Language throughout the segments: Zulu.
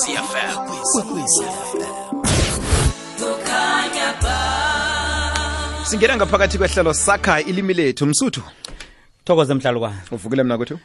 kwekwezi fm kwekwezi fm singena ngaphakathi kwehlelo sakha ilimi lethu. Msuthu. Thokoze mhlalukwana uvukile mna kwethu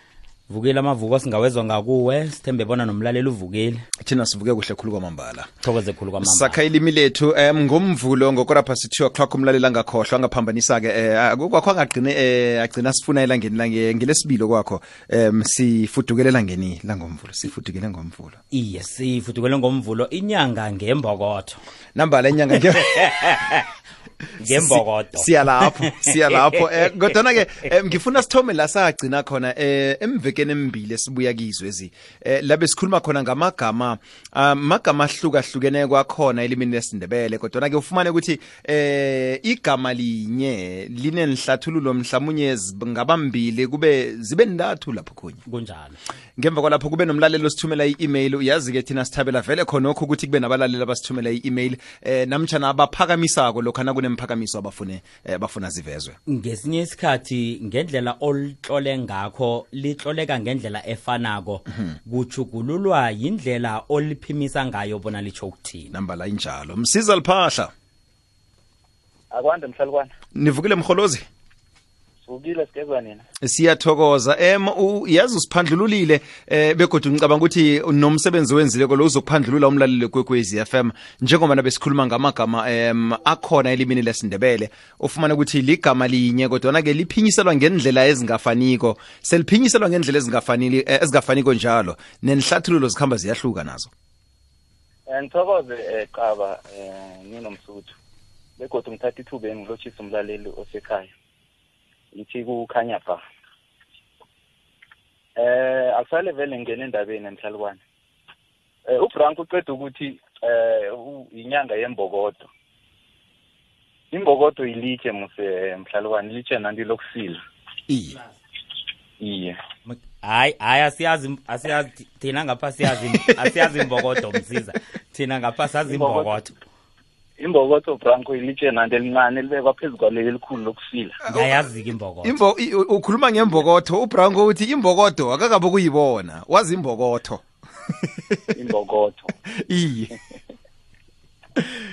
vukile amavuko singawezwa ngakuwe sithembe bona nomlaleli uvukile. Thina sivuke kuhle khulu kwamambala. Thokoze khulu kwamambala. Sakha ilimi lethu um ngomvulo ngokora si 2 o'clock umlaleli angakhohlwa angaphambanisa-ke um kwakho angagcine um agcina sifuna elangeni lange ngelesibilo kwakho. Um sifudukele elangeni langomvulo sifudukele ngomvulo. Iye sifudukele ngomvulo inyanga ngembokotho nambala inyanga nge ngembokodo siya lapho siya lapho eh kodwa ke eh, ngifuna sithome la sagcina khona eh emvekeni emibili esibuya kizwe ezi. Eh labe sikhuluma khona ngamagama amagama ahlukahlukene kwakhona elimini lesindebele. Kodwa ke ufumane ukuthi eh igama linye linenhlathululo mhlamunye ngabambili kube zibe ndathu lapho khonye kunjalo. Ngemva kwalapho kube nomlalelo osithumela i-email uyazi ke thina sithabela vele khonokho ukuthi kube nabalaleli abasithumela i-email. Eh namtshana abaphakamisako lokho kunemphakamiso abafune eh, bafuna zivezwe. Ngesinye isikhathi ngendlela olihlole ngakho lihloleka ngendlela efanako. Kuchugululwa yindlela oliphimisa ngayo bona litsho ukuthini. Nambala injalo. Msiza liphahla. Akwande mhlalukwana nivukile mholozi sivukile sigezwa nina. Siyathokoza. Em yazi usiphandlululile eh begodwa ngicabanga ukuthi nomsebenzi wenzile lo uzokuphandlulula umlaleli kwekwezi FM njengoba nabe sikhuluma ngamagama em akhona elimini lesindebele ufumana ukuthi ligama linye kodwa ke liphinyiselwa ngendlela ezingafaniko seliphinyiselwa ngendlela ezingafanili eh, ezingafaniko njalo nenhlathululo zikhamba ziyahluka nazo. Eh, ngithokoze eh, qaba eh, ninomsuthu begodwa ngithatha ithuba engilotshisa umlaleli osekhaya. Ithi kukhanya ba. Eh akusale vele ngene endabeni emhlalukwane. Eh uBranko uqeda ukuthi eh u- inyanga yembokodo. Imbokodo ilitshe muse mhlalukwane ilitshe nanti lokusila. Iye. Iye. Hayi hayi asiyazi asiyazi thina ngapha siyazi asiyazi imbokodo msiza. Thina ngapha sazi imbokodo imbokodo Branko ilitshe nanti elincane libekwa phezu kwaleli elikhulu lokusila. Ngayazi-ke imbokodo imbo i- u- ukhuluma ngembokotho ubranko uthi imbokodo akakabe kuyibona wazi imbokotho imbokodo iye.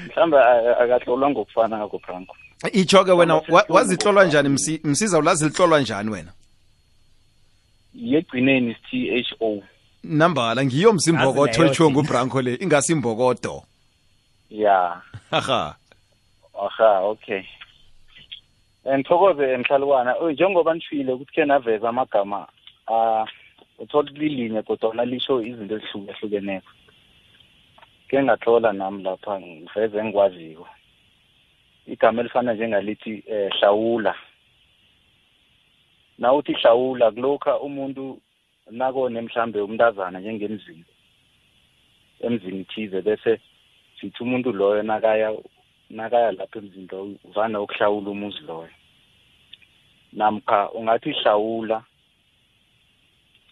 Mhlawumbe a- akahlolwa ngokufana ngako Branko itsho-ke wena Ama- wa- wazihlolwa njani? Msi- msiza ulazi lihlolwa njani wena? Yegcineni T H O. Nambala ngiyo msimbokotho Yazi leyo etshiwo thina. ngubranko le ingasimbokodo ya haha aha okay. Ngithokoze mhlalukwana. Oy njengoba nishilo ukuthi ke naveza amagama ah uthola lilinye kodwa lisho izinto ezihlukahlukeneko. Ke ngathola nami lapha ngiveze engikwaziko. Igama elifana njengalithi eh hlawula. Na uthi hlawula kulokha umuntu nakone mhlambe umntazana njengemzini emzini thize bese sithi umuntu loyo nakaya nakaya lapha emzini loyo uvana ukuhlawula umuzi loyo. Namkha ungathi hlawula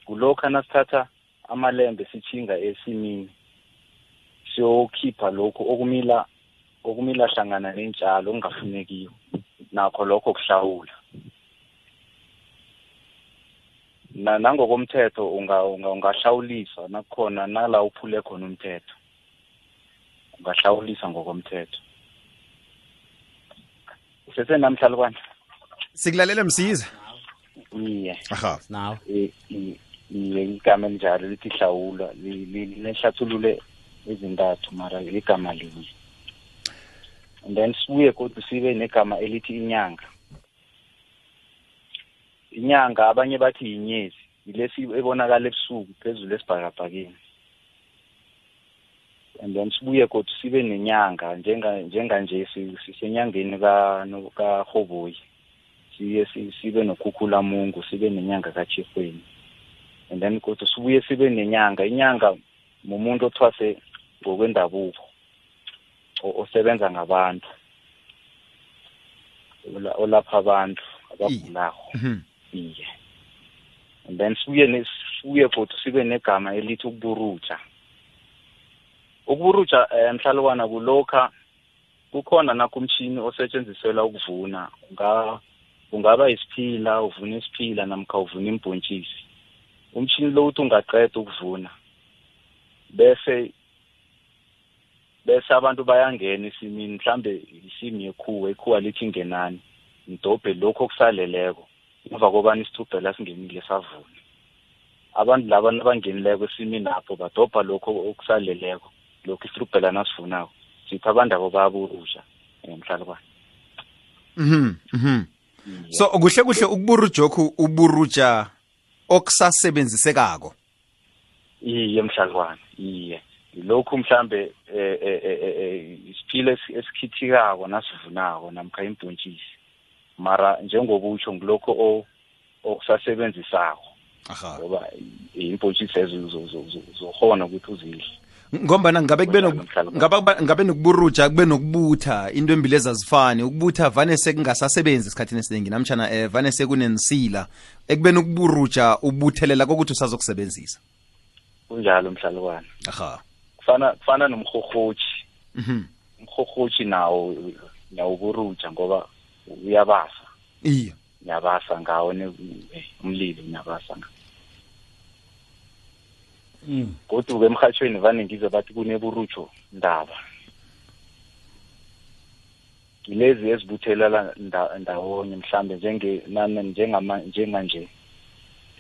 kulokha nasithatha amalembe sithinga esimini siyokhipha lokhu okumila okumila hlangana nentshalo okungafunekiyo nakho lokho kuhlawula. Na nangokomthetho unga unga ungahlawulisa nakukhona nala uphule khona umthetho. Ungahlawulisa ngokomthetho. Usesenamhlalukwana sikulalele msiza? Iye. Aha. Nawe. I- i- iye igama elinjalo lithi hlawula li- li- linehlathulule ezintathu mara igama linye. And then sibuye kodwa sibe negama elithi inyanga. Inyanga abanye bathi yinyezi yilesi ebonakala ebusuku phezulu esibhakabhakeni. And then sibuye kodwa sibe nenyanga njenga njenganje si- sisenyangeni ka- no- karhoboyi siye si- sibe nokhukhulamungu sibe nenyanga kaTjhirhweni. And then kodwa sibuye sibe nenyanga inyanga mumuntu othwase ngokwendabuko osebenza ngabantu ola- olapha abantu abagulako. Mhm. iye. And then sibuye sibuye futhi sibe negama elithi ukuburuja. Ukuburuja um mhlalukwana kulokha kukhona nakho umtshini osetshenziselwa ukuvuna. Unga kungaba isiphila uvuna isiphila namkha uvuna imbhontshisi umtshini lo uthi ungaqeda ukuvuna bese bese abantu bayangena esimini mhlambe isimi yekhuwa ikhuwa lithi ingenani ngidobhe lokho okusaleleko emva kobani isithubhela singenile savuna. Abantu laba nabangenileko esimini apho badobha lokho okusaleleko. Lokho isithubhela nasivunako sithi abantu abo bayaburusha um mhlalukwane mhm. Mhm so kuhle kuhle ukuburujokhu uburuja okusasebenzisekako iye mhlalukwane iye. Lokhu mhlambe eh eh eh, isiphilo esi- esikhithikako nasivunako namkha imbhontshisi mara njengobutsho ngilokho okusasebenzisako ngoba i- imbhontshisi ezo uzokhona ukuthi uzidle. Ngombana ngabe kube Kunjalo nok- mhlalo. ngabe ngabe nokuburuja kube nokubutha into embili ezazifani ukubutha vane sekungasasebenzi esikhathini esiningi namtshana eh, vane sekunensila. Ekubeni ukuburuja ubuthelela kokuthi usazokusebenzisa. Kunjalo mhlalukwane aha. Kufana kufana nomrhorhotshi mhm. Umrhorhotshi nawo nawo buruja ngoba uyabasa iya uyabasa ngawo ne- umlilo uyabasa ngawo. Kodwa-ke emhatshweni vane ngizwe bathi kuneburutsho ndaba. Ngilezi ezibuthelela nda- ndawonye mhlambe njenge njenganje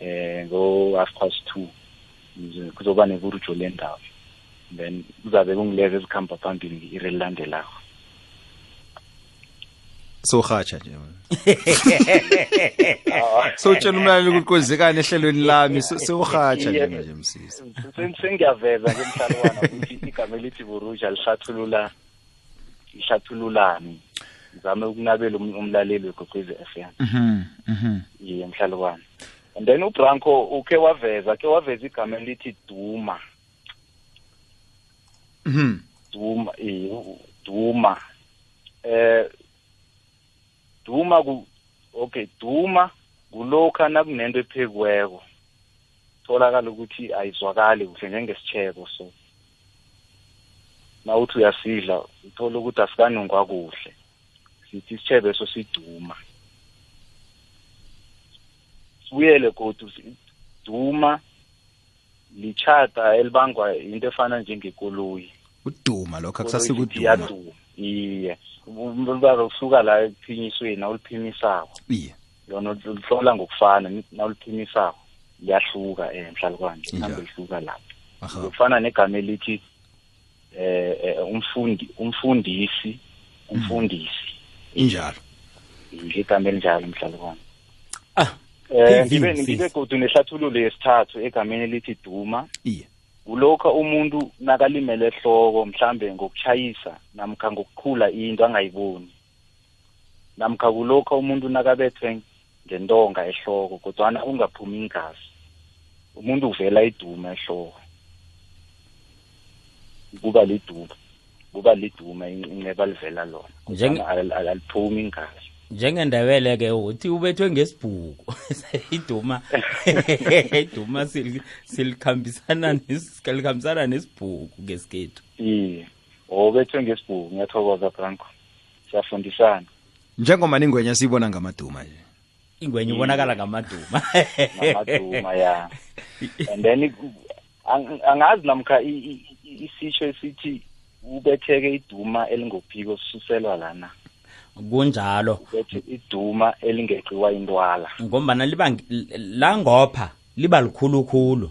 eh ngo half past two kuzoba neburutsho lendaba then kuzabe kungilezi ezikhamba phambili nge-iri elilandelako. Sohatsha nje sowutshela umlaleli ukuthi kwenzekani ehlelweni lami? So- sewuhatsha Iye. nje msisi. Sen- sengiyaveza ke mhlalukwana ukuthi igama elithi buruja lihlathulula lihlathululani ngizame ukunabela um- umlaleli wegokwezi f m. Mhm mhm. Iye mhlalukwana and then ubranco ukhe waveza ke waveza igama elithi duma. Mhm. Duma eh u- duma. Eh duma ku okay duma kulokha nakunento ephekiweko tholakala ukuthi ayizwakali kuhle njengesitshebo so. Nawuthi uyasidla uthola ukuthi asikanungwa kuhle. Sithi isitshebo eso siduma sibuyele godu duma lichata elibangwa into efana njengekoloyi. Uduma lokho Ikoloyi sithi akusasikuduma iyaduma. Iye bazokusuka la ekuphinyisweni nawuliphimisako iye. Lona lihlola ngokufana nawuliphimisako liyahluka um mhlalukwane Njalo. lihambe lihluka lapho kufana negama elithi eh eh, umfundi umfundisi umfundisi. Injalo. Igama elinjalo mhlalukwane Ah, eh ngibe ngibe godu nehlathululo yesithathu egameni elithi duma. Iye. Kulokha umuntu nakalimele ehloko mhlambe ngokuchayisa namkha ngokukhula into angayiboni namkha kulokha umuntu nakabethwe ngentonga ehloko kodwana kungaphumi ingazi. Umuntu uvela iduma ehloko. Kuba liduma kuba liduma inceba livela lona. Aliphumi ingazi. Njengendebele ke uthi ubethwe ngesibhuku. Iduma iduma sil- silikhambisana silikhambisana nesibhuku ngesikhethu. Iye obethwe ngesibhuku ngiyathokoza branco siyafundisana. Njengoba ningwenya siyibona ngamaduma nje. Ingwenye ubonakala ngamaduma. Ngamaduma ya. And then angazi namkha isitsho esithi ubetheke iduma elingophiko suselwa lana. Kunjalo. Iduma elingeqiwa intwala. Ngombana liba la ngopha liba likhulukhulu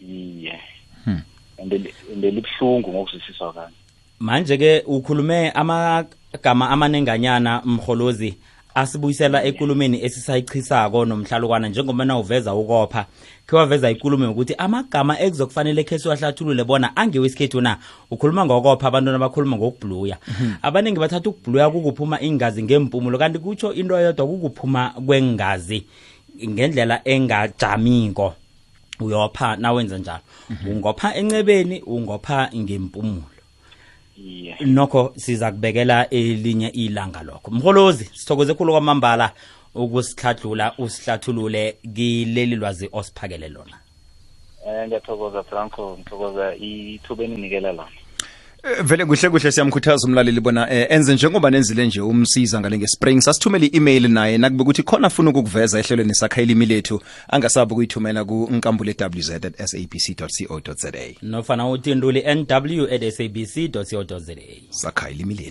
iye. Hmm. and li- and libuhlungu ngokuzwisiswa kami manje ke ukhulume amagama amanenganyana mholozi asibuyisela ekulumeni esisayichisako nomhlalukwana njengoba nawuveza ukopha. Khe waveza ikulumo yokuthi amagama ekuzokufanele khe siwahlathulule bona angewesikhethu na ukhuluma ngokopha abantwana bakhuluma ngokubhuluya abaningi bathatha ukubhuluya kukuphuma ingazi ngempumulo kanti kutsho into yodwa kukuphuma kwengazi ngendlela engajamiko. Uyopha nawenza njalo. Ungopha encebeni ungopha ngempumulo iye. Nokho siza kubekela elinye ilanga lokho. Mholozi sithokoze khulu kwamambala ukusihladlula usihlathulule kileli lwazi osiphakele lona. Um ngiyathokoza franco ngithokoza ithuba eninikela lona vele kuhle kuhle siyamkhuthaza umlaleli bona eh, enze njengoba nenzile nje umsiza ngale nge-spring. Sasithumele i-email naye nakube ukuthi khona afuna ukukuveza ehlelweni sakha ilimi lethu angasabi ukuyithumela ku-nkambule wz at sabc co za nofana utinduli nw at sabc co za sakha ilimi lethu